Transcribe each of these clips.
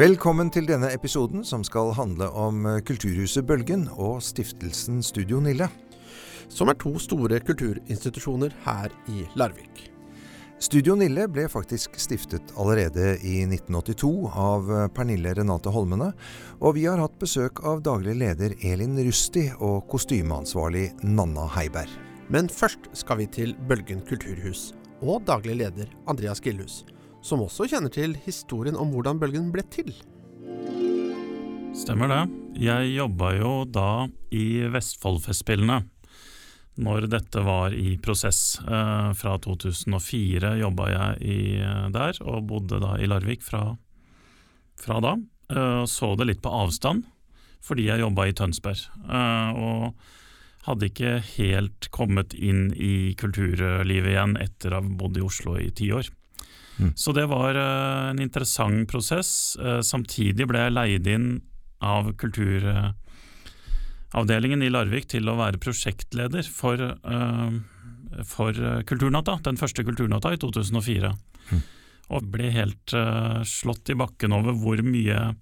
Velkommen til denne episoden som skal handle om eh, Kulturhuset Bølgen og stiftelsen Studio Nille. Som er to store kulturinstitusjoner her i Larvik. Studio Nille ble faktisk stiftet allerede i 1982 av eh, Pernille Renate Holmene, og vi har hatt besøk av daglig leder Elin Rusti og kostymeansvarlig Nanna Heiberg. Men først skal vi til Bølgen kulturhus og daglig leder Andreas Gillhus som også kjenner til historien om hvordan bølgen ble til. Stemmer det. Jeg jobba jo da i Vestfoldfestspillene når dette var i prosess. Eh, fra 2004 jobba jeg i, eh, der, og bodde da i Larvik fra, fra da. Eh, så det litt på avstand, fordi jeg jobba i Tønsberg. og hadde ikke helt kommet inn i kulturlivet igjen etter å ha bodd i Oslo i ti år. Mm. Så det var uh, en interessant prosess. Uh, samtidig ble jeg leid inn av kulturavdelingen i Larvik til å være prosjektleder for, for Kulturnatta, den første Kulturnatta i 2004. Mm. Og ble helt slått i bakken over hvor mye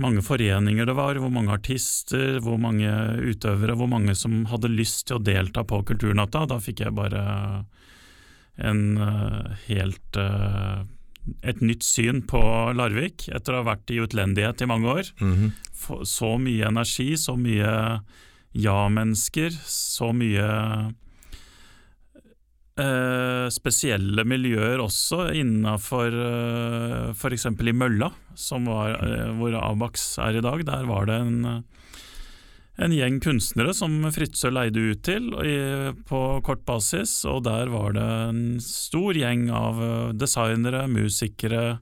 mange foreninger det var, hvor mange artister, hvor mange utøvere, hvor mange som hadde lyst til å delta på Kulturnatta. Da fikk jeg bare en uh, helt uh, et nytt syn på Larvik, etter å ha vært i utlendighet i mange år. Mm -hmm. Så mye energi, så mye ja-mennesker, så mye eh, spesielle miljøer også innafor eh, f.eks. i Mølla, var, eh, hvor Abax er i dag. Der var det en en gjeng kunstnere som Fritzøe leide ut til på kort basis, og der var det en stor gjeng av eh, designere, musikere,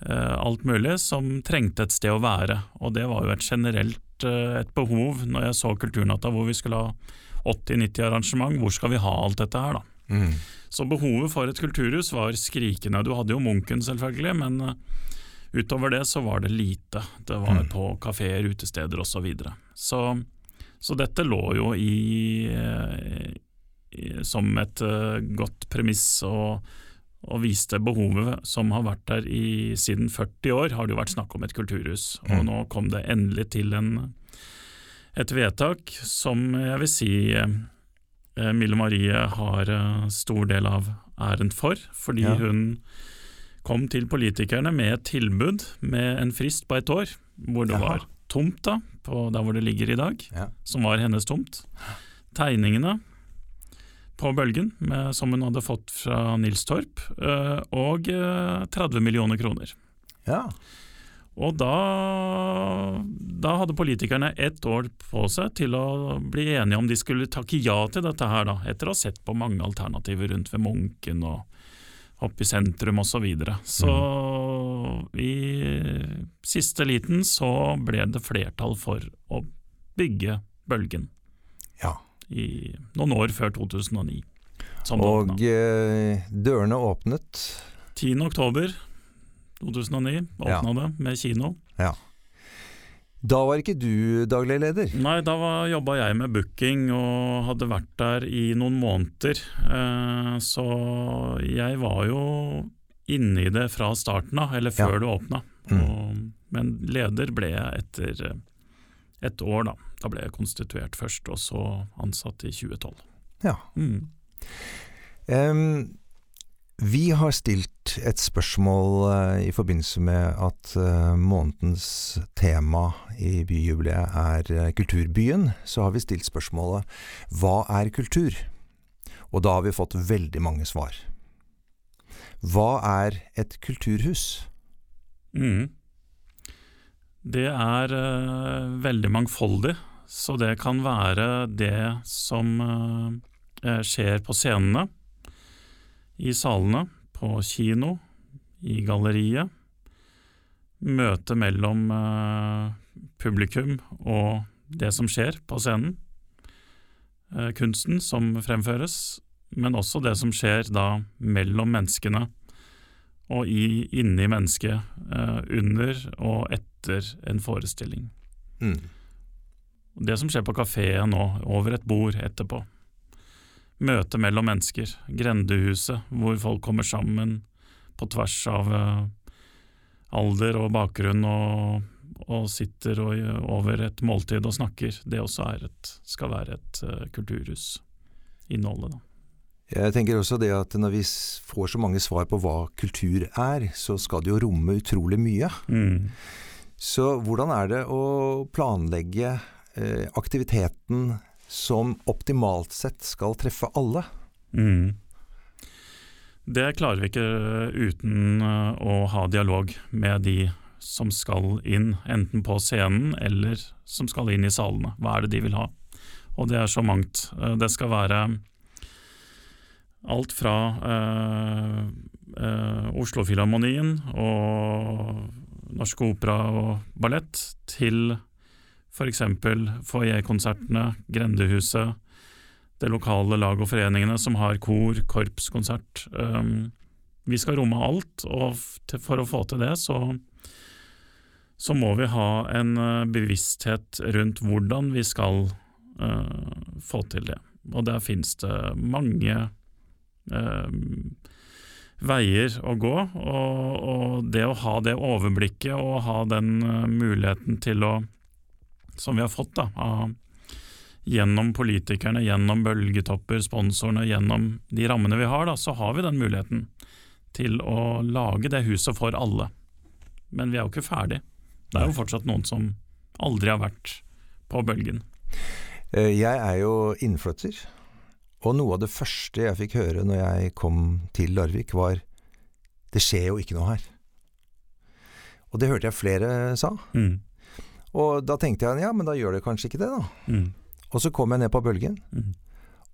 eh, alt mulig, som trengte et sted å være. Og det var jo et generelt eh, et behov når jeg så Kulturnatta hvor vi skulle ha 80-90 arrangement, hvor skal vi ha alt dette her, da? Mm. Så behovet for et kulturhus var skrikende. Du hadde jo Munken, selvfølgelig, men Utover det så var det lite. Det var mm. på kafeer, utesteder osv. Så, så dette lå jo i, i som et uh, godt premiss og, og, viste behovet som har vært der i siden 40 år, har det jo vært snakk om et kulturhus. Mm. Og nå kom det endelig til en, et vedtak som jeg vil si uh, Mille Marie har stor del av æren for, fordi ja. hun kom til politikerne med et tilbud med en frist på et år, hvor det Jaha. var tomt da, på der hvor det ligger i dag, ja. som var hennes tomt. Tegningene på Bølgen, med, som hun hadde fått fra Nils Torp, øh, og 30 øh, millioner kroner. Ja. Og da, da, hadde politikerne ett år på seg til å bli enige om de skulle takke ja til dette her, da, etter å ha sett på mange alternativer rundt ved Munken og opp i sentrum osv. Så, videre. så mm. I siste liten så ble det flertall for å bygge Bølgen. Ja. I noen år før 2009. Og eh, dørene åpnet 10. oktober 2009 åpna ja. det med kino. Ja. Da var ikke du daglig leder? Nei, da jobba jeg med booking og hadde vært der i noen måneder. Eh, så jeg var jo inne i det fra starten av, eller før ja. du åpna. Mm. Men leder ble jeg etter eh, et år, da. Da ble jeg konstituert først, og så ansatt i 2012. Ja. Mm. Um, vi har stilt et spørsmål uh, i forbindelse med at uh, månedens tema i byjubileet er uh, Kulturbyen. Så har vi stilt spørsmålet Hva er kultur? Og da har vi fått veldig mange svar. Hva er et kulturhus? Mm. Det er veldig mangfoldig, så det kan være det som skjer på scenene i salene, på kino, i galleriet. Møte mellom uh, publikum og det som skjer på scenen. Kunsten som fremføres, men også det som skjer da mellom menneskene og i, inni mennesket, eh, under og etter en forestilling. Mm. Det som skjer på kafeen nå, over et bord etterpå møte mellom mennesker, grendehuset, hvor folk kommer sammen på tvers av, eh, alder og bakgrunn og, og sitter og, over et måltid og snakker. Det også et, skal være et uh, kulturhus. Innholdet, da. Jeg tenker også det at når vi får så mange svar på hva kultur er, så skal det jo romme utrolig mye. Mm. Så hvordan er det å planlegge eh, aktiviteten som optimalt sett skal treffe alle? Mm. Det klarer vi ikke uten eh, å ha dialog med de som skal inn, enten på scenen eller som skal inn i salene. Hva er det de vil ha? Og det er så mangt. Eh, det skal være alt fra eh, eh, Oslofilharmonien og Norsk Opera og Ballett til f.eks. foajékonsertene, Grendehuset, det lokale lag og foreningene som har kor, korps, konsert. Um, vi skal romme alt, og for å få til det, så, så må vi ha en uh, bevissthet rundt hvordan vi skal uh, få til det. Og der finnes det mange veier å gå, og, og, det å ha det overblikket og ha den uh, muligheten til å, som vi har fått da, av gjennom politikerne, gjennom bølgetopper, sponsorene, gjennom de rammene vi har, da, så har vi den muligheten til å lage det huset for alle. Men vi er jo ikke ferdig. Det er jo fortsatt noen som aldri har vært på bølgen. Eh, jeg er jo innflytter, og noe av det første jeg fikk høre når jeg kom til Larvik, var det skjer jo ikke noe her. Og det hørte jeg flere sa. Mm. Og da tenkte jeg ja, men da gjør det kanskje ikke det, da. Mm. Og så kom jeg ned på bølgen, Mm.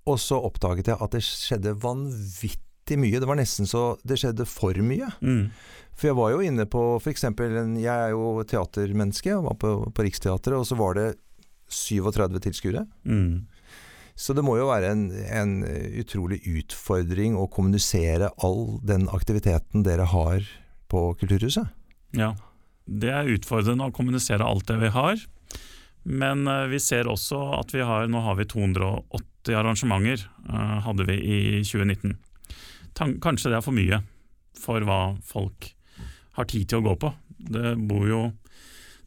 og så oppdaget jeg at det skjedde vanvittig mye. Det var nesten så det skjedde for mye. Mm. For jeg var jo inne på f.eks. Jeg er jo teatermenneske, jeg var på, på Riksteatret, og så var det 37 tilskuere. Mm. Så det må jo være en, en utrolig utfordring å kommunisere all den aktiviteten dere har på Kulturhuset. Ja. Det er utfordrende å kommunisere alt det vi har. Men uh, vi ser også at vi har Nå har vi 280 arrangementer, uh, hadde vi i 2019. Tan kanskje det er for mye for hva folk har tid til å gå på. Det bor jo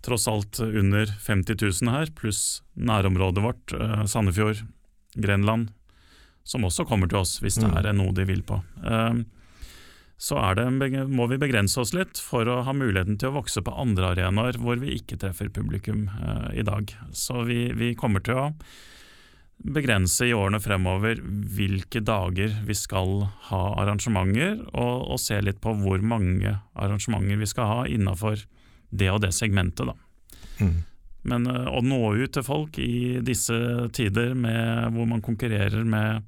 tross alt under 50 000 her, pluss nærområdet vårt, uh, Sandefjord, Grenland, som også kommer til oss hvis det Mm. er noe de vil på. så det, må vi begrense oss litt for å ha muligheten til å vokse på andre arenaer hvor vi ikke treffer publikum eh, i dag. Så vi, vi, kommer til å begrense i årene fremover hvilke dager vi skal ha arrangementer, og, og se litt på hvor mange arrangementer vi skal ha innafor det og det segmentet. Da. Mm. Men eh, å nå ut til folk i disse tider med, hvor man konkurrerer med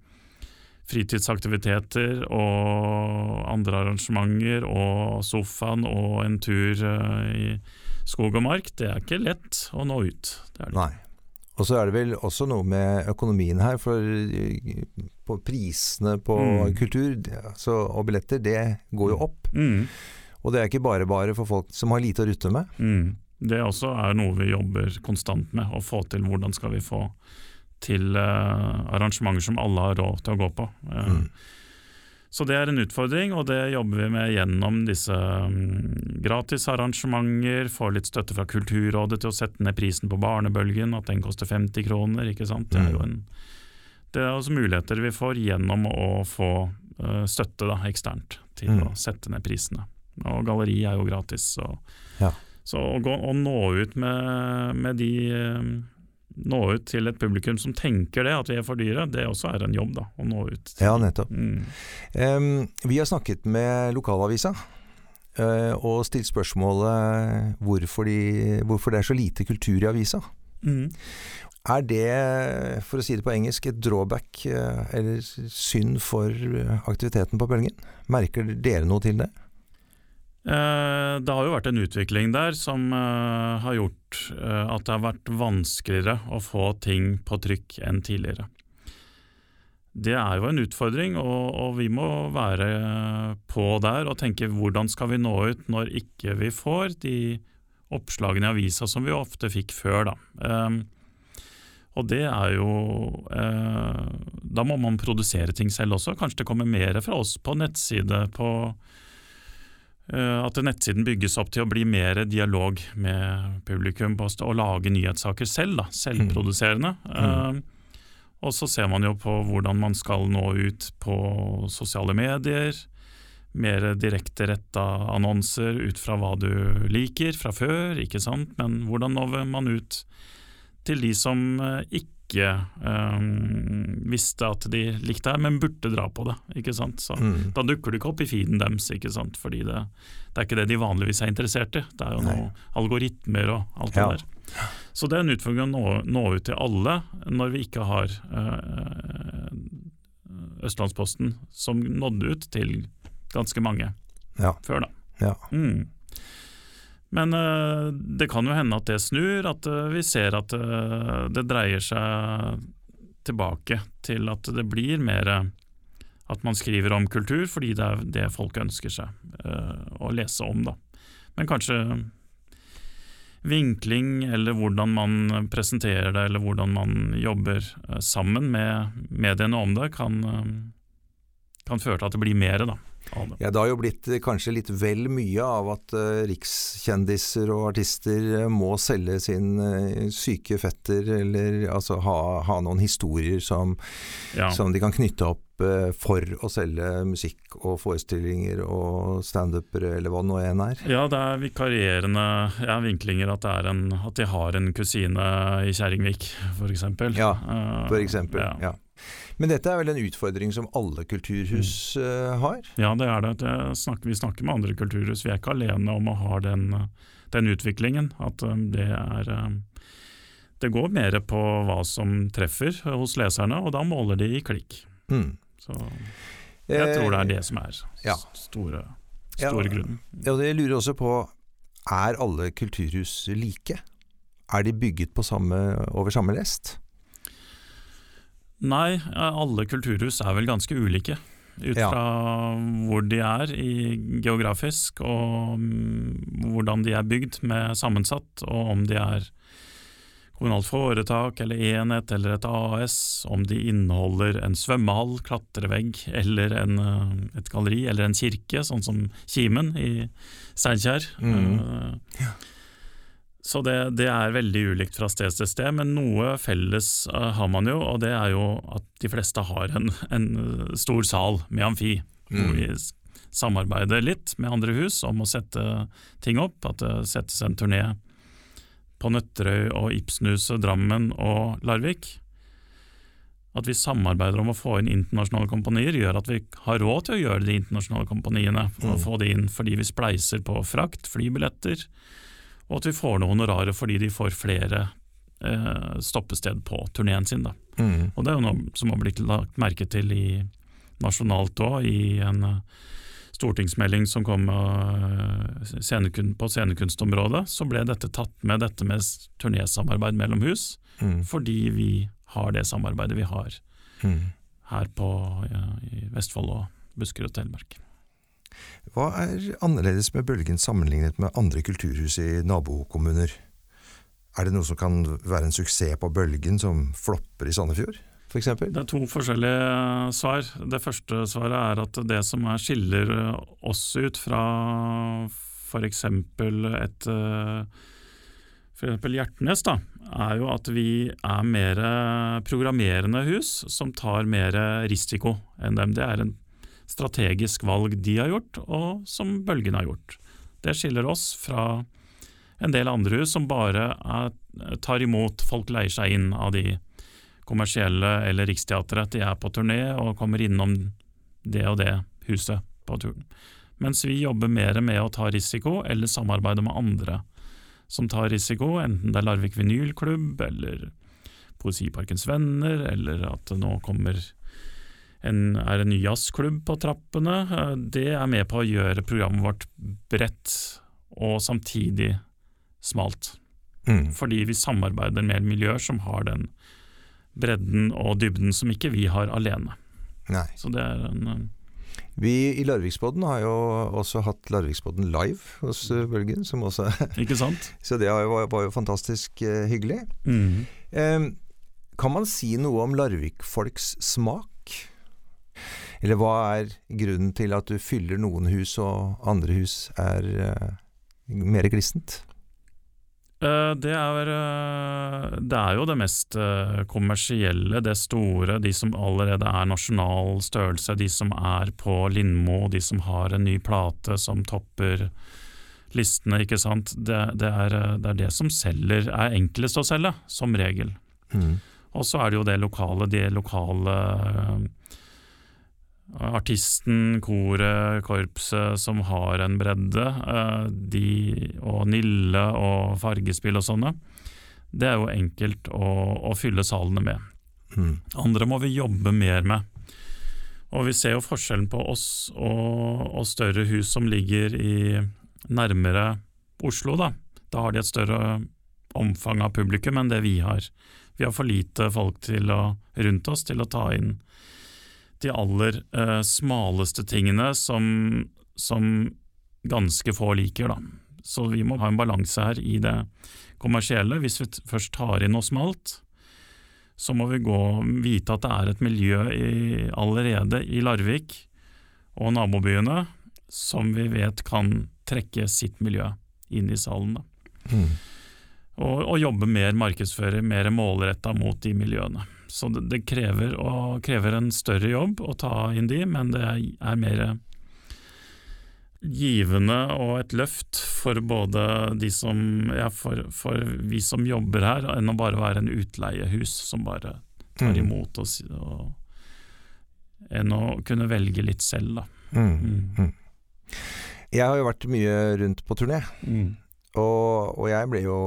fritidsaktiviteter og andre arrangementer og sofaen og en tur eh, i skog og mark, det er ikke lett å nå ut. Det det. Nei. Og så er det vel også noe med økonomien her, for eh, på prisene på Mm. kultur det- altså, og billetter, det går jo opp. Mm, Og det er ikke bare bare for folk som har lite å rutte med. mm. Det også er noe vi jobber konstant med, å få til hvordan skal vi få til uh, arrangementer som alle har råd til å gå på. Uh, Mm. Så det er en utfordring, og det jobber vi med gjennom disse um, gratisarrangementer. Får litt støtte fra Kulturrådet til å sette ned prisen på barnebølgen, at den koster 50 kroner. ikke sant? Det er jo en det er også muligheter vi får gjennom å få uh, støtte da, eksternt til Mm. å sette ned prisene. Og galleri er jo gratis. Så, Ja. Så å, gå, å nå ut med, med de um, Nå ut til et publikum som tenker det, at vi er for dyre, det også er en jobb. da, Å nå ut. Ja, nettopp. Mm. Um, vi har snakket med lokalavisa eh, og stilt spørsmålet hvorfor, de, hvorfor det er så lite kultur i avisa. Mm. Er det, for å si det på engelsk, et drawback eh, eller synd for eh, aktiviteten på Bølgen? Merker dere noe til det? Eh, Det har jo vært en utvikling der som eh, har gjort eh, at det har vært vanskeligere å få ting på trykk enn tidligere. Det er jo en utfordring, og, og vi må være på der og tenke hvordan skal vi nå ut når ikke vi får de oppslagene i avisa som vi ofte fikk før. Da. Eh, og det er jo Da må man produsere ting selv også. Kanskje det kommer mer fra oss på nettside, på eh, at nettsiden bygges opp til å bli mer dialog med publikum på å lage nyhetssaker selv, da, selvproduserende. Mm. Eh, og så ser man jo på hvordan man skal nå ut på sosiale medier. Mer direkte retta annonser ut fra hva du liker fra før, ikke sant. Men hvordan når man ut til de som eh, ikke um, visste at de likte her, men burde dra på det. ikke sant? Så Mm. Da dukker det ikke opp i feeden deres, ikke sant? fordi det, det er ikke det de vanligvis er interessert i. Det er jo Nei. noe algoritmer og alt Ja. det der. Så det er en utfordring å nå, nå ut til alle når vi ikke har uh, Østlandsposten som nådde ut til ganske mange Ja. før, da. Ja. Mm. Men eh, det kan jo hende at det snur, at eh, vi ser at eh, det dreier seg tilbake til at det blir mer at man skriver om kultur fordi det er det folk ønsker seg å lese om, da. Men kanskje vinkling, eller hvordan man presenterer det, eller hvordan man jobber sammen med mediene om det, kan, kan føre til at det blir mer da, av det. Ja, Det har jo blitt eh, kanskje litt vel mye av at uh, rikskjendiser og artister eh, må selge sin uh, syke fetter, eller altså ha, ha noen historier som, Ja. som de kan knytte opp for å selge musikk og forestillinger og standupere, eller hva det nå enn er. Ja, det er vikarierende ja, vinklinger at, er en, at de har en kusine i Kjerringvik, f.eks. Ja, For eksempel. Ja. Ja. Men dette er vel en utfordring som alle kulturhus eh, har? ja, det er det. det snakker, vi snakker med andre kulturhus. Vi er ikke alene om å ha den, den utviklingen. At um, det er um, Det går mer på hva som treffer hos leserne, og da måler de i klikk. Mm. Så jeg tror det er Eh, det som er ja. store, Ja. grunnen. Ja, jeg lurer også på, er alle kulturhus like? Er de bygget på samme, over samme lest? Nei, alle kulturhus er vel ganske ulike. Ut Ja. fra hvor de er i geografisk, og mm, hvordan de er bygd med sammensatt, og om de er kommunalt foretak eller enhet eller et AS, om de inneholder en svømmehall, klatrevegg eller en, eh, et galleri eller en kirke, sånn som Kimen i Steinkjer. Mhm. Eh, Så det, det er veldig ulikt fra sted til sted, men noe felles uh, har man jo, og det er jo at de fleste har en, en eh, stor sal med amfi, hvor Mm. vi samarbeider litt med andre hus om å sette ting opp. At det settes en turné på Nøtterøy og Ibsenhuset, Drammen og Larvik. At vi samarbeider om å få inn internasjonale kompanier, gjør at vi har råd til å gjøre de internasjonale kompaniene. Og Mm. få de inn fordi vi spleiser på frakt, flybilletter, og at vi får noe honorarer fordi de får flere eh, stoppested på turneen sin. Mm. Og det er jo noe som har blitt lagt merke til i nasjonalt òg, i en eh, stortingsmelding som kom eh, på scenekunstområdet. Så ble dette tatt med, dette med turnésamarbeid mellom hus, Mm. fordi vi har det samarbeidet vi har Mm. her på, ja, i Vestfold og Buskerud og Telemark. Hva er annerledes med Bølgen sammenlignet med andre kulturhus i nabokommuner? Er det noe som kan være en suksess på Bølgen som flopper i Sandefjord, f.eks.? Det er to forskjellige svar. Det første svaret er at det som er skiller oss ut fra f.eks. et eh, for eksempel Hjertnes, da, er jo at vi er mer programmerende hus som tar mer risiko enn dem. Det er en strategisk valg de har gjort, og som Bølgen har gjort. Det skiller oss fra en del andre hus som bare er, tar imot folk leier seg inn av de kommersielle eller Riksteatret. De er på turné og kommer innom det og det huset på turen. Mens vi jobber mer med å ta risiko eller samarbeide med andre som tar risiko, enten det er Larvik vinylklubb eller Poesiparkens venner, eller at det nå kommer en, er en ny jazzklubb på trappene. Eh, Det er med på å gjøre programmet vårt bredt og samtidig smalt Mm. fordi vi samarbeider med miljøer som har den bredden og dybden som ikke vi har alene. Nei. Så det er en eh, Vi i Larviksbodden har jo også hatt Larviksbodden live hos eh, Bølgen, som også Ikke sant? Så det var jo, fantastisk hyggelig. Mm. Kan man si noe om Larvik-folks smak? Eller hva er grunnen til at du fyller noen hus og andre hus er uh, mer glissent? Uh, det, er, uh, det er jo det mest kommersielle, det store, de som allerede er nasjonal størrelse, de som er på Lindmo, de som har en ny plate som topper listene, ikke sant. Det, det, er, det er, det som selger, er enklest å selge, som regel. Mm. Og så er det jo det lokale, de lokale artisten, koret, korpset som har en bredde, uh, de, og Nille og Fargespill og sånne. Det er jo enkelt å, å fylle salene med. Mm. Andre må vi jobbe mer med. Og vi ser jo forskjellen på oss og, og større hus som ligger i nærmere Oslo, da. Da har de et større omfang av publikum enn det vi har. Vi har for lite folk å, rundt oss til å ta inn de aller eh, smaleste tingene som, som, ganske få liker, da. Så vi må ha en balanse her i det kommersielle. Hvis vi først tar inn noe smalt, så må vi gå vite at det er et miljø i, allerede i Larvik og nabobyene som vi vet kan trekke sitt miljø inn i salen. Da. Mm og, og jobbe mer markedsfører, mer målretta mot de miljøene. Så det, det krever, å, krever, en større jobb å ta inn de, men det er mer givende og et løft for både de som ja, for, for, vi som jobber her, enn å bare være en utleiehus som bare tar mm. imot oss, og, enn å kunne velge litt selv, da. Mm. Mm. mm. Jeg har jo vært mye rundt på turné. Mm. Og, og jeg jo,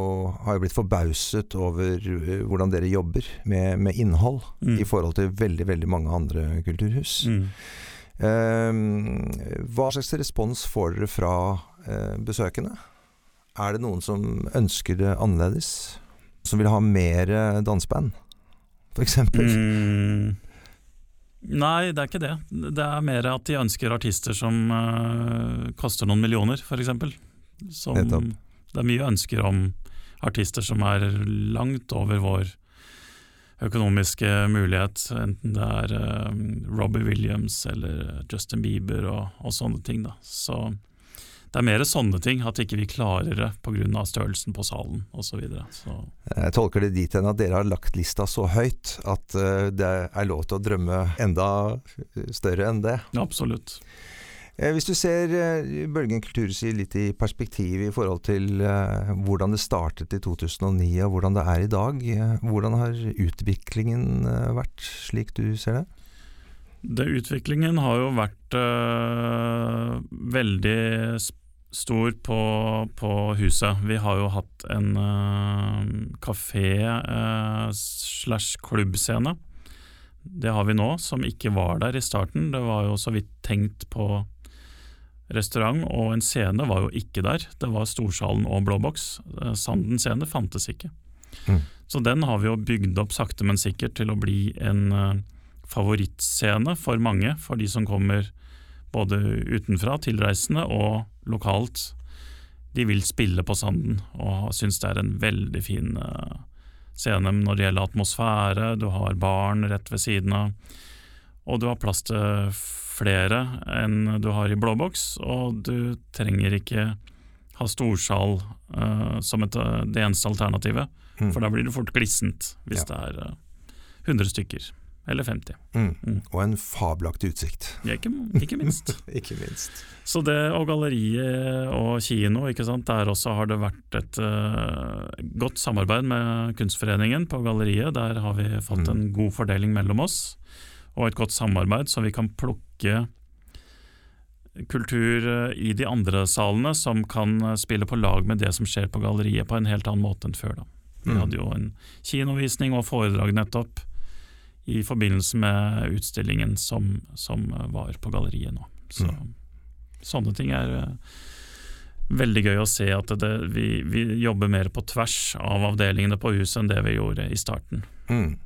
har jo blitt forbauset over uh, hvordan dere jobber med, med innhold mm. i forhold til veldig, veldig mange andre kulturhus. Mm. Um, hva slags respons får dere fra uh, besøkende? Er det noen som ønsker det annerledes? Som vil ha mer danseband, f.eks.? Mm. Nei, det er ikke det. Det er mer at de ønsker artister som uh, koster noen millioner, f.eks. Som Nettopp det er mye ønsker om artister som er langt over vår økonomiske mulighet, enten det er uh, Robbie Williams eller Justin Bieber og, og, sånne ting. Da. Så det er mer sånne ting, at ikke vi klarer det pga. størrelsen på salen osv. Jeg tolker det dit hen at dere har lagt lista så høyt at uh, det er lov til å drømme enda større enn det. Absolutt. Eh, hvis du ser eh, Bølgen kulturhus litt i perspektiv i forhold til eh, hvordan det startet i 2009 og hvordan det er i dag, hvordan har utviklingen vært slik du ser det? det utviklingen har jo vært øh, veldig stor på, på, huset. Vi har jo hatt en øh, kafé øh, slash klubbscene. Det har vi nå, som ikke var der i starten. Det var jo så vidt tenkt på restaurant og en scene var jo ikke der. Det var Storsalen og Blåboks. boks. Sanden scene fantes ikke. Mm. Så den har vi jo bygd opp sakte, men sikkert til å bli en uh, favorittscene for mange. For de som kommer både utenfra, tilreisende, og lokalt. De vil spille på Sanden og syns det er en veldig fin uh, scene når det gjelder atmosfære. Du har barn rett ved siden av, og du har plass til flere enn du har i blåboks, og du trenger ikke ha storsal uh, som et, uh, det eneste alternativet, mm. for da blir det fort glissent hvis ja. det er uh, eh, 100 stykker. Eller 50. Mm. Mm. Og en fabelaktig utsikt. Ja, ikke, ikke, minst. ikke minst. Så det, og galleriet og kino, ikke sant? der også har det vært et godt samarbeid med Kunstforeningen på galleriet. Der har vi fått mm. en god fordeling mellom oss og et godt samarbeid, så vi kan plukke kultur eh, i de andre salene som kan eh, spille på lag med det som skjer på galleriet, på en helt annen måte enn før. da. Vi mm. hadde jo en kinovisning og foredrag nettopp i forbindelse med utstillingen som, som eh, var på galleriet nå. Så, mm. Sånne ting er veldig gøy å se at det, vi, vi, jobber mer på tvers av avdelingene på huset enn det vi gjorde i starten. Mm.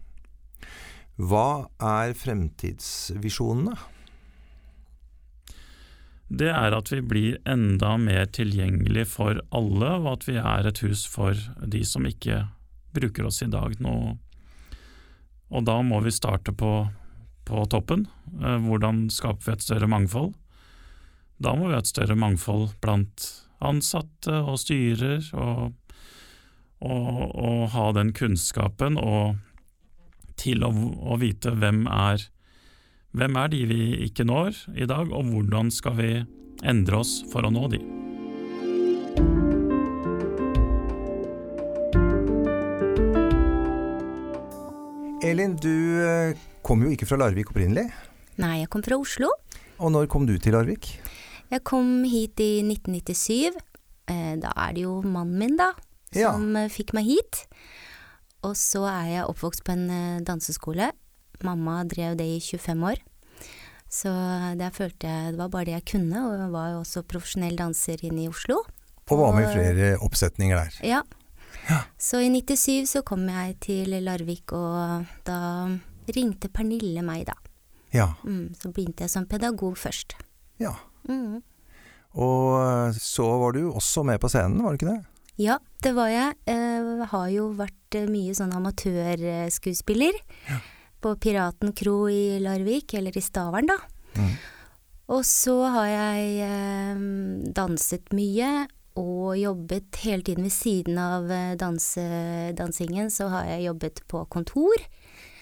Hva er fremtidsvisjonene? Det er at vi blir enda mer tilgjengelig for alle, og at vi er et hus for de som ikke bruker oss i dag nå. Og da må vi starte på, på toppen. Eh, hvordan skaper vi et større mangfold? Da må vi ha et større mangfold blant ansatte og styrer, og, og, og ha den kunnskapen og til å, å vite hvem er, hvem er de vi ikke når i dag, og hvordan skal vi endre oss for å nå de. Elin, du eh, kom jo ikke fra Larvik opprinnelig. Nei, jeg kom fra Oslo. Og når kom du til Larvik? Jeg kom hit i 1997. Eh, da er det jo mannen min, da, som ja. fikk meg hit. Og så er jeg oppvokst på en eh, danseskole. Mamma drev det i 25 år. Så der følte jeg det var bare det jeg kunne, og jeg var jo også profesjonell danser inne i Oslo. Og var med i flere oppsetninger der. Ja. Ja. Så i 97 så kom jeg til Larvik, og da ringte Pernille meg, da. Ja. Mm, så begynte jeg som pedagog først. ja. Mm. Og eh, så var du også med på scenen, var du ikke det? Ja, det var jeg. Jeg har jo vært eh, mye sånn amatørskuespiller. På Piraten kro i Larvik, eller i Stavern, da. Mm. Og så har jeg eh, danset mye, og jobbet hele tiden ved siden av eh, danse, dansingen. Så har jeg jobbet på kontor.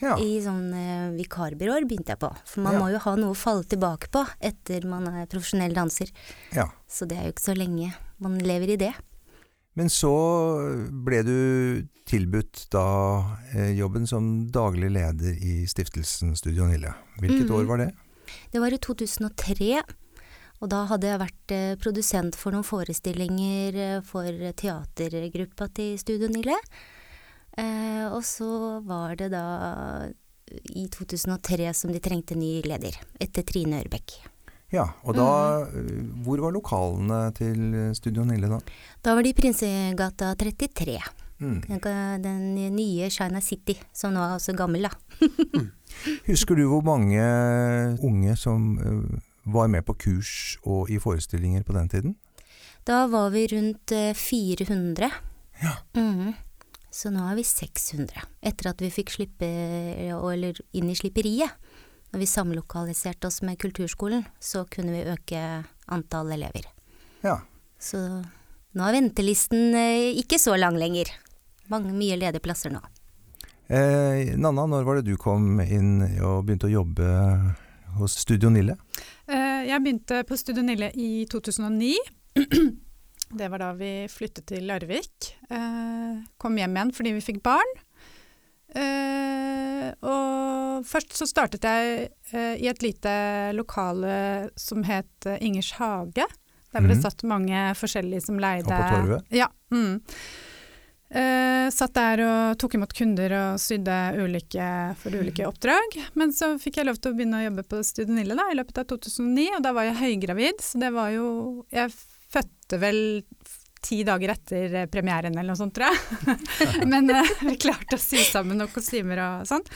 Ja. I sånn eh, vikarbyråer begynte jeg på. For man Ja. må jo ha noe å falle tilbake på etter man er profesjonell danser. ja. Så det er jo ikke så lenge man lever i det. Men så ble du tilbudt da eh, jobben som daglig leder i stiftelsen Studio Nille. Hvilket mm. år var det? Det var i 2003, og da hadde jeg vært eh, produsent for noen forestillinger eh, for teatergruppa til Studio Nille. Eh, og så var det da i 2003 som de trengte ny leder, etter Trine Ørbekk. Ja, og da Mhm. eh, Hvor var lokalene til Studio Nille da? Da var de i Prinsegata 33, Mm. den nye China City, som nå er også gammel, da. Husker du hvor mange unge som eh, var med på kurs og i forestillinger på den tiden? Da var vi rundt eh, 400. Ja. Mm. Så nå er vi 600, etter at vi fikk slippe, eller inn i slipperiet. Når vi samlokaliserte oss med kulturskolen, så kunne vi øke antall elever. Ja. Så nå er ventelisten eh, ikke så lang lenger. Mange, mye ledige plasser nå. Eh, Nanna, når var det du kom inn og begynte å jobbe hos Studio Nille? Eh, Jeg begynte på Studio Nille i 2009. Det var da vi flyttet til Larvik. Eh, Kom hjem igjen fordi vi fikk barn. Eh, Og først så startet jeg eh, i et lite lokale som het eh, Ingers hage. Der ble det Mhm. satt mange forskjellige som leide Og på Torvet? Ja. Mm. Eh, satt der og tok imot kunder og sydde ulike, for ulike oppdrag. Men så fikk jeg lov til å begynne å jobbe på Studio Nille da, i løpet av 2009, og da var jeg høygravid, så det var jo Jeg fødte vel ti dager etter eh, premieren eller noe sånt, tror jeg. Men eh, vi klarte å sy sammen noen kostymer og sånn.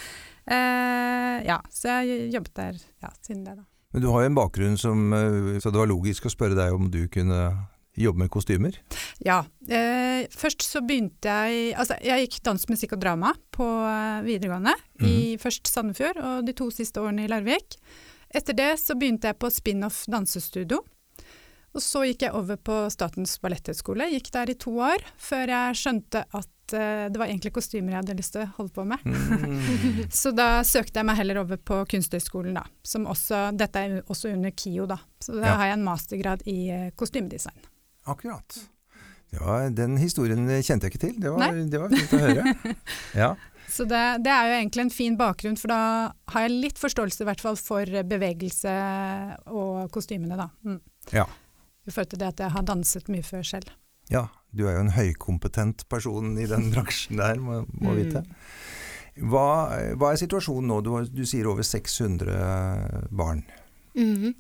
Eh, ja, så jeg jobbet der ja, siden det, da. Men du har jo en bakgrunn som eh, Så det var logisk å spørre deg om du kunne jobbe med kostymer? Ja. Eh, først så begynte jeg Altså, jeg gikk dans, musikk og drama på videregående. videregående. I først Sandefjord og de to siste årene i Larvik. Etter det så begynte jeg på spin-off dansestudio. Og så gikk jeg over på Statens balletthøgskole. Gikk der i to år, før jeg skjønte at uh, det var egentlig kostymer jeg hadde lyst til å holde på med. Mm. Så da søkte jeg meg heller over på Kunsthøgskolen, da. Som også, dette er også under KIO, da. Så da Ja. har jeg en mastergrad i uh, kostymedesign. Akkurat. Det var, den historien kjente jeg ikke til. Det var, det var fint å høre. Ja. Så det, det er jo egentlig en fin bakgrunn, for da har jeg litt forståelse i hvert fall for bevegelse og kostymene, da. Mm. Ja. I forhold til det at jeg har danset mye før selv. ja. Du er jo en høykompetent person i den bransjen der, må, må Mm. vite. Hva, hva er situasjonen nå? Du, du sier over 600 barn. Mm -hmm.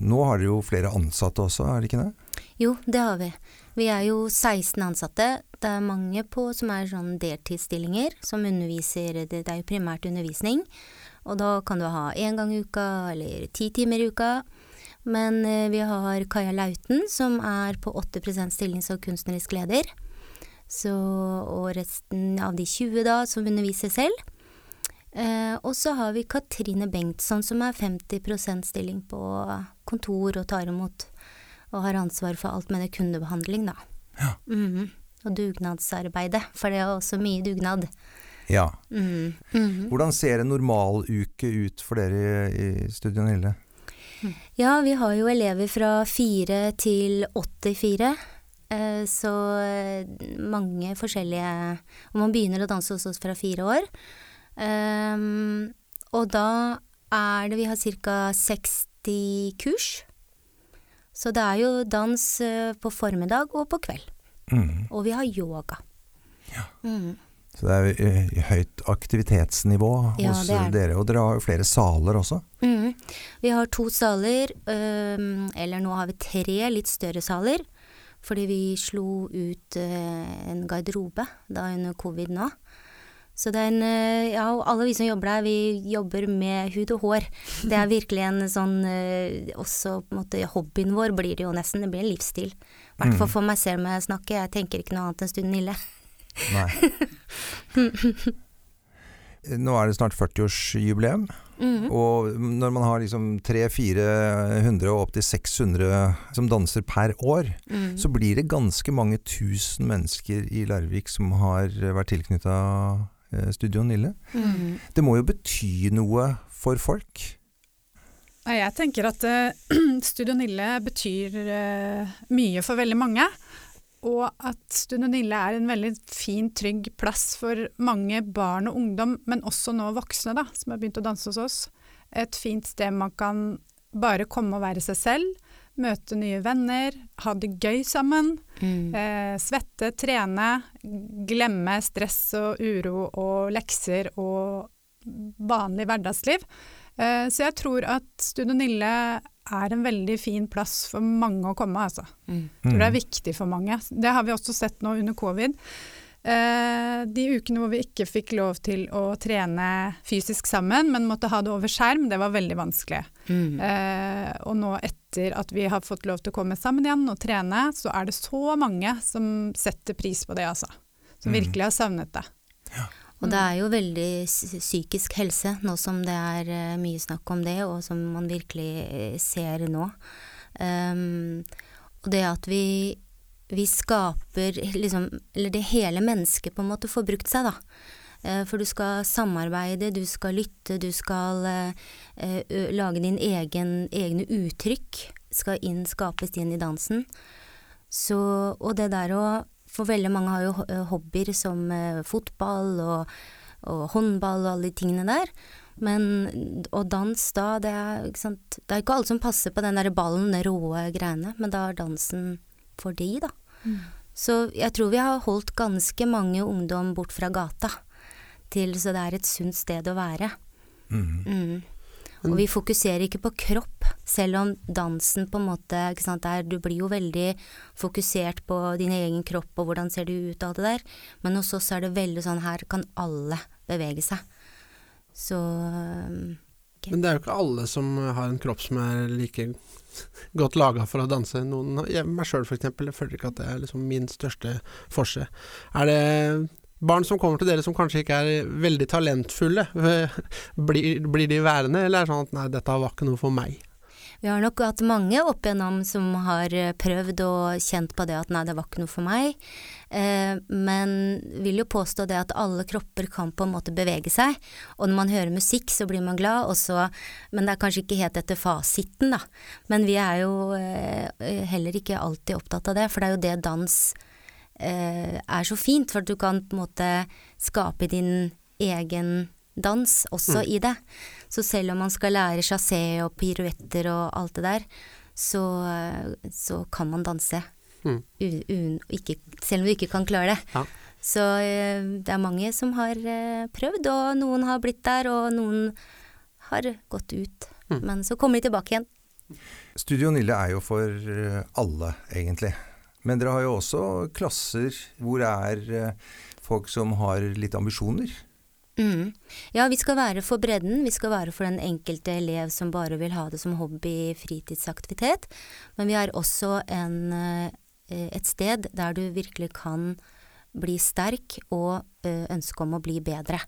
Nå har dere jo flere ansatte også, er det ikke det? Jo, det har vi. Vi er jo 16 ansatte. Det er mange på som er sånn deltidsstillinger, som underviser Det, det er jo primært undervisning. Og da kan du ha én gang i uka eller ti timer i uka. Men eh, vi har Kaja Lauten, som er på 80% stilling som kunstnerisk leder. Så, og resten av de 20 da, som underviser selv. Eh, og så har vi Katrine Bengtsson som er 50% stilling på kontor og tar imot og har ansvar for alt med det kundebehandling, da. Ja. Mhm. Og dugnadsarbeidet, for det er også mye dugnad. Ja. Mm -hmm. Hvordan ser en normaluke ut for dere i, i Studio Nille? Ja, vi har jo elever fra fire til 84. eh, Så eh, mange forskjellige Og man begynner å danse hos oss fra fire år. Ehm, og da er det Vi har ca. 60 kurs. Så det er jo dans eh, på formiddag og på kveld. Mm. Og vi har yoga. Mm. Så det er eh, høyt aktivitetsnivå Ja, hos er dere, og dere har jo flere saler også. Mm. Vi har to saler, eller nå har vi tre litt større saler. Fordi vi slo ut øh, en garderobe da under covid nå. Så det er en øh, Ja, og alle vi som jobber der, vi jobber med hud og hår. Det er virkelig en sånn Også på en måte hobbyen vår blir det jo nesten. Det blir en livsstil. I hvert fall for meg selv når jeg snakker. Jeg tenker ikke noe annet enn Stund Nille. Nei. Nå er det snart 40-årsjubileum, Mhm. og når man har liksom 300-400 og opptil 600 som danser per år, Mm. så blir det ganske mange tusen mennesker i Larvik som har vært tilknytta Studio Nille. Mhm. Det må jo bety noe for folk? Jeg tenker at eh, Studio Nille betyr eh, mye for veldig mange. Og at Stund og Nille er en veldig fin, trygg plass for mange barn og ungdom, men også nå voksne da, som har begynt å danse hos oss. Et fint sted man kan bare komme og være seg selv, møte nye venner, ha det gøy sammen. Mm. Eh, svette, trene, glemme stress og uro og lekser og vanlig hverdagsliv. Eh, så jeg tror at Studio Nille er en veldig fin plass for mange å komme, altså. Mm. Jeg tror det er viktig for mange. Det har vi også sett nå under covid. Eh, de ukene hvor vi ikke fikk lov til å trene fysisk sammen, men måtte ha det over skjerm, det var veldig vanskelig. Mm. Eh, og nå etter at vi har fått lov til å komme sammen igjen og trene, så er det så mange som setter pris på det, altså. Som Mm. virkelig har savnet det. Og det er jo veldig psykisk helse, nå som det er eh, mye snakk om det, og som man virkelig eh, ser nå. Um, og det at vi, vi skaper liksom Eller det hele mennesket på en måte får brukt seg, da. Eh, For du skal samarbeide, du skal lytte, du skal uh, lage din egen, egne uttrykk. Skal inn, skapes inn i dansen. Så, og det der å For veldig mange har jo eh, hobbyer som eh, fotball og, og håndball og alle de tingene der. Men og dans da, det er, ikke sant? det er ikke alle som passer på den der ballen, den råe greiene, men da er dansen for de, da. Så jeg tror vi har holdt ganske mange ungdom bort fra gata, til så det er et sunt sted å være. Mm. Mm. Og vi fokuserer ikke på kropp, selv om dansen på en måte ikke sant, er, Du blir jo veldig fokusert på din egen kropp og hvordan ser du ut og alt det der, men hos oss er det veldig sånn her kan alle bevege seg. Så okay. Men det er jo ikke alle som har en kropp som er like godt laga for å danse. Noen, jeg, meg sjøl f.eks. Føler ikke at det er liksom min største forse. Er det barn som kommer til dere som kanskje ikke er veldig talentfulle? Blir, blir de værende, eller er det sånn at nei, dette var ikke noe for meg? Vi har nok hatt mange opp igjennom som har eh, prøvd og kjent på det at nei, det var ikke noe for meg. Eh, men vil jo påstå det at alle kropper kan på en måte bevege seg. Og når man hører musikk, så blir man glad, så Men det er kanskje ikke helt etter fasiten, da. Men vi er jo eh, heller ikke alltid opptatt av det, for det er jo det dans eh, er så fint. For at du kan på en måte skape din egen dans også i det. Så selv om man skal lære chassé og piruetter og alt det der, så, så kan man danse. Mm. Ikke, selv om du ikke kan klare det. Ja. Så eh, det er mange som har eh, prøvd, og noen har blitt der, og noen har gått ut. Mm. Men så kommer de tilbake igjen. Studio Nille er jo for eh, alle, egentlig. Men dere har jo også klasser hvor det er eh, folk som har litt ambisjoner. Mm. Ja, vi skal være for bredden. Vi skal være for den enkelte elev som bare vil ha det som hobby, fritidsaktivitet. Men vi har også en, eh, et sted der du virkelig kan bli sterk og eh, ønske om å bli bedre.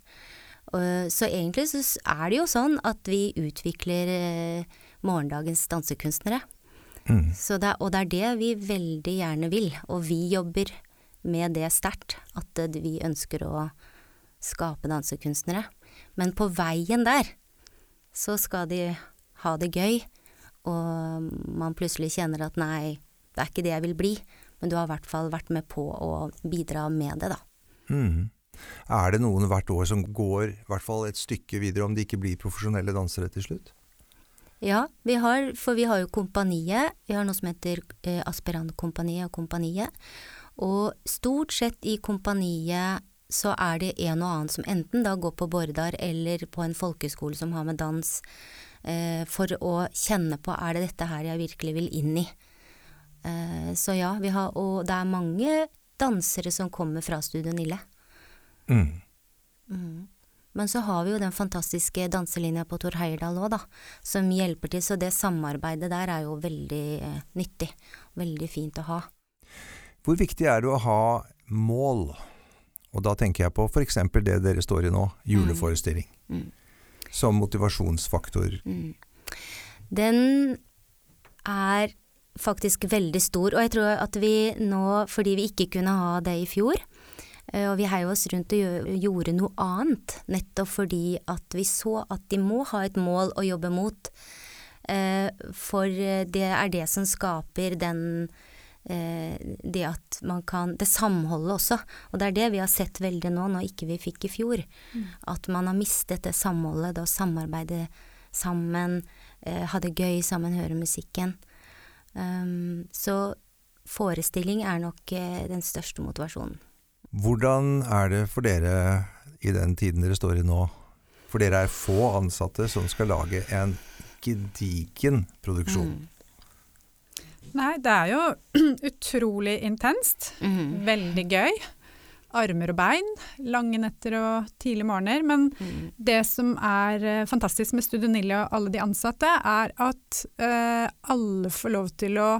Så egentlig så er det jo sånn at vi utvikler morgendagens dansekunstnere. Mm. Så det, og det er det vi veldig gjerne vil, og vi jobber med det sterkt. At eh, vi ønsker å skape dansekunstnere. Men på veien der så skal de ha det gøy, og man plutselig kjenner at nei, det er ikke det jeg vil bli. Men du har i hvert fall vært med på å bidra med det, da. Mm. Er det noen hvert år som går i hvert fall et stykke videre, om de ikke blir profesjonelle dansere til slutt? Ja, vi har, for vi har jo kompaniet. Vi har noe som heter eh, Aspirantkompaniet og Kompaniet. Og stort sett i kompaniet så er det en og annen som enten da går på Bårdar eller på en folkeskole som har med dans, eh, for å kjenne på er det dette her jeg virkelig vil inn i. Eh, så ja, vi har, og det er mange dansere som kommer fra Studio Nille. Mm. Mm. Men så har vi jo den fantastiske danselinja på Tor Heyerdahl òg, da, som hjelper til. Så det samarbeidet der er jo veldig eh, nyttig. Veldig fint å ha. Hvor viktig er det å ha mål? Og da tenker jeg på f.eks. det dere står i nå, juleforestilling. Mm. Som motivasjonsfaktor. Mm. Den er faktisk veldig stor, og jeg tror at vi nå, fordi vi ikke kunne ha det i fjor, og vi heiv oss rundt og gjorde noe annet, nettopp fordi at vi så at de må ha et mål å jobbe mot. Eh, For eh, det er det som skaper den eh, det at man kan Det samholdet også. Og det er det vi har sett veldig nå, når ikke vi fikk i fjor. At man har mistet det samholdet, det å samarbeide sammen, eh, ha det gøy sammen, høre musikken. Um, så forestilling er nok eh, den største motivasjonen. Hvordan er det for dere i den tiden dere står i nå? For dere er få ansatte som skal lage en gedigen produksjon. Mm. Nei, det er jo utrolig intenst. Mm. Veldig gøy. Armer og bein, lange netter og tidlige morgener. Men Mm. det som er eh, fantastisk med Studio Nille og alle de ansatte, er at eh, alle får lov til å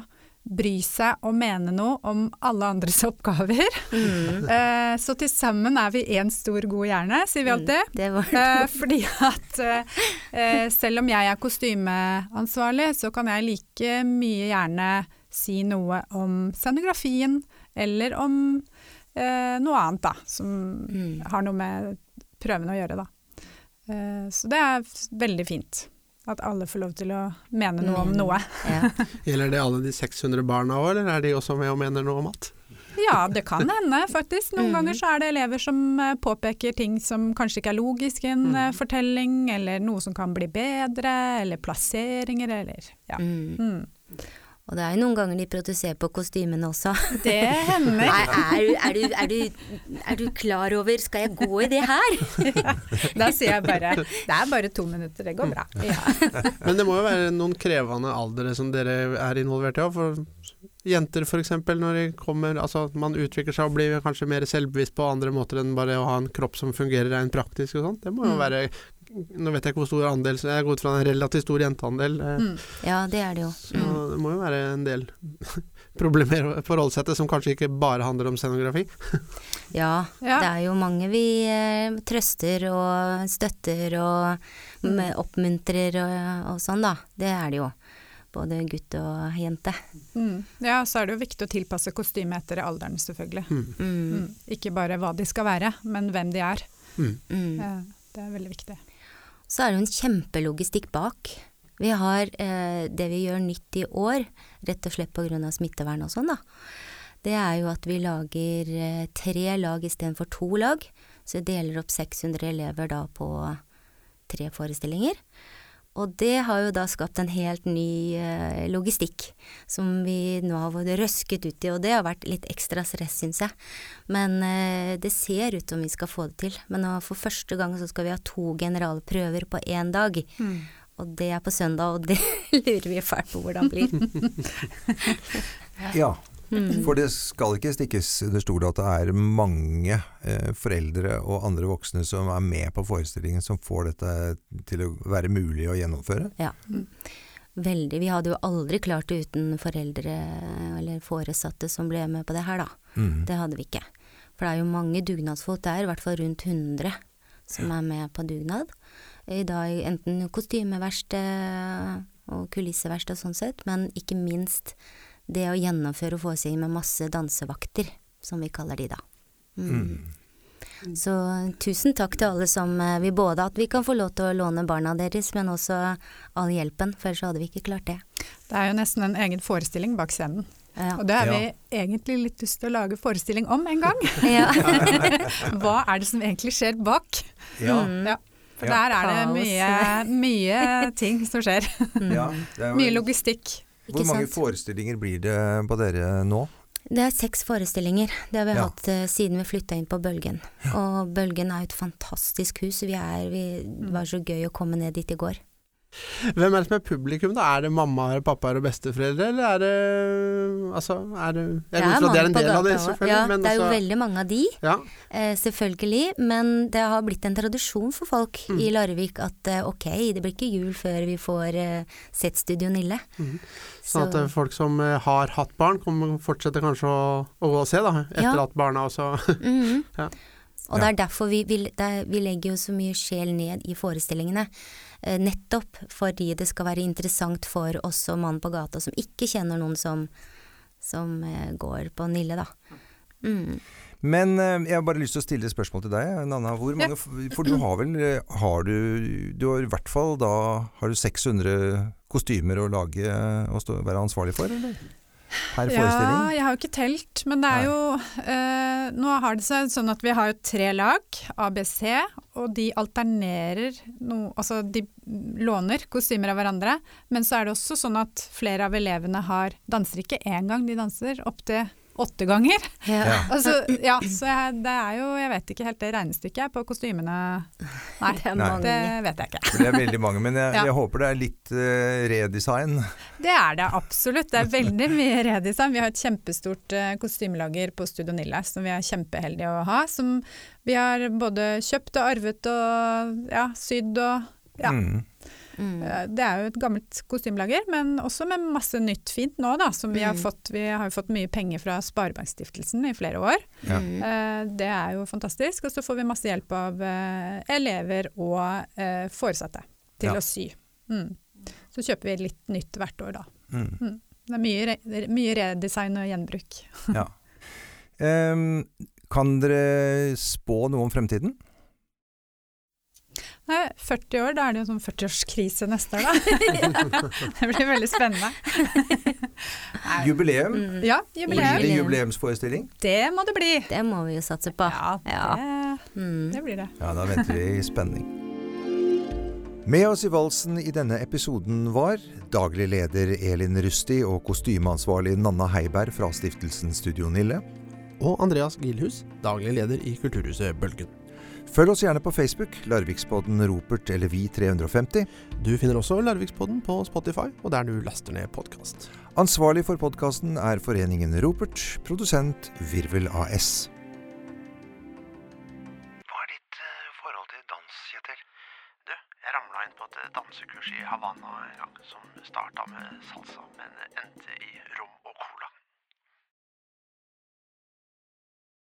bry seg og mene noe om alle andres oppgaver. Mm. Eh, så til sammen er vi én stor god hjerne, sier vi alltid. Det var Eh, fordi at eh, eh, selv om jeg er kostymeansvarlig, så kan jeg like mye gjerne si noe om scenografien, eller om eh, noe annet, da, som Mm. har noe med prøvene å gjøre, da. Eh, så det er veldig fint. At alle får lov til å mene noe om Mm. noe. ja. Gjelder det alle de 600 barna òg, eller er de også med og mener noe om alt? Ja, det kan hende, faktisk. Noen Mm. ganger så er det elever som eh, påpeker ting som kanskje ikke er logisk i en Mm. eh, fortelling, eller noe som kan bli bedre, eller plasseringer, eller ja. Mm. Og det er jo noen ganger de produserer på kostymene også. Det hender. Nei, er du, er, du, er, du, er du klar over Skal jeg gå i det her? Da sier jeg bare det er bare to minutter, det går bra. Ja. Men det må jo være noen krevende aldre som dere er involvert i òg. For jenter f.eks. når de kommer Altså at man utvikler seg og blir kanskje mer selvbevisst på andre måter enn bare å ha en kropp som fungerer rent praktisk og sånn. Det må jo Mm. være Nå vet jeg ikke hvor stor andel, så jeg går ut fra en relativt stor jenteandel. eh, Mm. Ja, det er det jo. Så Mm. det må jo være en del problemer å forholde seg til som kanskje ikke bare handler om scenografi. Ja, Ja. det er jo mange vi eh, trøster og støtter og oppmuntrer og, og sånn, da. Det er det jo. Både gutt og jente. Mm. ja, så er det jo viktig å tilpasse kostymet etter alderen, selvfølgelig. Mm. Mm. Mm. Ikke bare hva de skal være, men hvem de er. Mm. Mm. Eh, Det er veldig viktig. Så er det jo en kjempelogistikk bak. Vi har eh, det vi gjør nytt i år, rett og slett pga. smittevern og sånn, da. Det er jo at vi lager eh, tre lag istedenfor to lag. Så vi deler opp 600 elever da på tre forestillinger. Og det har jo da skapt en helt ny eh, logistikk, som vi nå har vært røsket ut i, og det har vært litt ekstra stress, syns jeg. Men eh, det ser ut som vi skal få det til. Men nå, for første gang så skal vi ha to generalprøver på én dag. Mm. Og det er på søndag, og det lurer vi fælt på hvordan det blir. Ja, Mm. for det skal ikke stikkes under stol at det er mange eh, foreldre og andre voksne som er med på forestillingen, som får dette til å være mulig å gjennomføre. Ja. Veldig. Vi hadde jo aldri klart det uten foreldre eller foresatte som ble med på det her, da. Mm. Det hadde vi ikke. For det er jo mange dugnadsfolk, det er i hvert fall rundt 100 som er med på dugnad. I dag enten kostymeverksted og kulisseverksted sånn sett, men ikke minst det å gjennomføre og få seg med masse dansevakter, som vi kaller de da. Mm. Så tusen takk til alle som vi vil både at vi kan få lov til å låne barna deres, men også all hjelpen, for ellers hadde vi ikke klart det. Det er jo nesten en egen forestilling bak scenen. Ja. Og det har Ja. vi egentlig litt lyst til å lage forestilling om en gang. Hva er det som egentlig skjer bak? Ja, Mm. Ja. For Ja. der er det mye, mye ting som skjer. ja. Er Mye logistikk. Hvor mange sant? forestillinger blir det på dere nå? Det er seks forestillinger. Det har vi Ja. hatt uh, siden vi flytta inn på Bølgen. Og Bølgen er jo et fantastisk hus. Vi er, vi, det var så gøy å komme ned dit i går. Hvem er det som er publikum, da? Er det mammaer, pappaer og besteforeldre, eller er det Altså, er det Jeg går ut fra det er en del av det, selvfølgelig, Ja, men det er jo altså veldig mange av de, ja. eh, selvfølgelig. Men det har blitt en tradisjon for folk Mm. i Larvik at eh, ok, det blir ikke jul før vi får eh, sett Studio Nille. Mm. Sånn at eh, folk som eh, har hatt barn, kommer fortsetter kanskje å, å gå og se, da. Etter Ja. at barna også Mhm. Ja. Og Ja. det er derfor vi, vi, det er, vi legger jo så mye sjel ned i forestillingene. Eh, nettopp fordi det skal være interessant for oss og mannen på gata som ikke kjenner noen som, som eh, går på Nille, da. Mm. Men eh, jeg har bare lyst til å stille et spørsmål til deg, Nanna. Hvor mange, For du har vel eh, Har du Du har i hvert fall da Har du 600 kostymer å lage og stå, være ansvarlig for, eller? Per Ja, jeg har jo ikke telt, men det er jo eh, Nå har det seg sånn at vi har jo tre lag, ABC, og de alternerer no, Altså de låner kostymer av hverandre, men så er det også sånn at flere av elevene har danser. Ikke én gang, de danser opptil åtte ganger. Ja. Altså, ja, så jeg, det er jo Jeg vet ikke helt det regnestykket på kostymene. Nei, Det Nei. det vet jeg ikke. For det er veldig mange, men jeg, Ja. jeg håper det er litt uh, redesign. Det er det absolutt. Det er veldig mye redesign. Vi har et kjempestort uh, kostymelager på Studio Nille som vi er kjempeheldige å ha. Som vi har både kjøpt og arvet og ja, sydd og ja. Mm. Mm. Eh, Det er jo et gammelt kostymelager, men også med masse nytt fint nå, da. Som vi har Mm. fått. Vi har jo fått mye penger fra Sparebankstiftelsen i flere år. Ja. Mm. Eh, Det er jo fantastisk. Og så får vi masse hjelp av eh, elever og eh, foresatte til Ja. å sy. Mm. Så kjøper vi litt nytt hvert år, da. Mm. Det er mye, re mye redesign og gjenbruk. Ja. um, kan dere spå noe om fremtiden? Nei, 40 år, da er det jo sånn 40-årskrise neste år, da. det blir veldig spennende. Jubileum? Mm. ja, Blir jubileum. det jubileumsforestilling? Det må det bli. Det må vi jo satse på. Ja, Ja. det, Mm. det blir det. Ja, da venter vi i spenning. Med oss i valsen i denne episoden var daglig leder Elin Rusti og kostymeansvarlig Nanna Heiberg fra stiftelsen Studio Nille. Og Andreas Gilhus, daglig leder i Kulturhuset Bølgen. Følg oss gjerne på Facebook, Larvikspodden Ropert eller Vi350. Du finner også Larvikspodden på Spotify, og der du laster ned podkast. Ansvarlig for podkasten er Foreningen Ropert, produsent Virvel AS. Hva er ditt eh, forhold til dans, Kjetil? Du, jeg ramla inn på et eh, dansekurs i Havanna en gang, som starta med salsa, men endte i.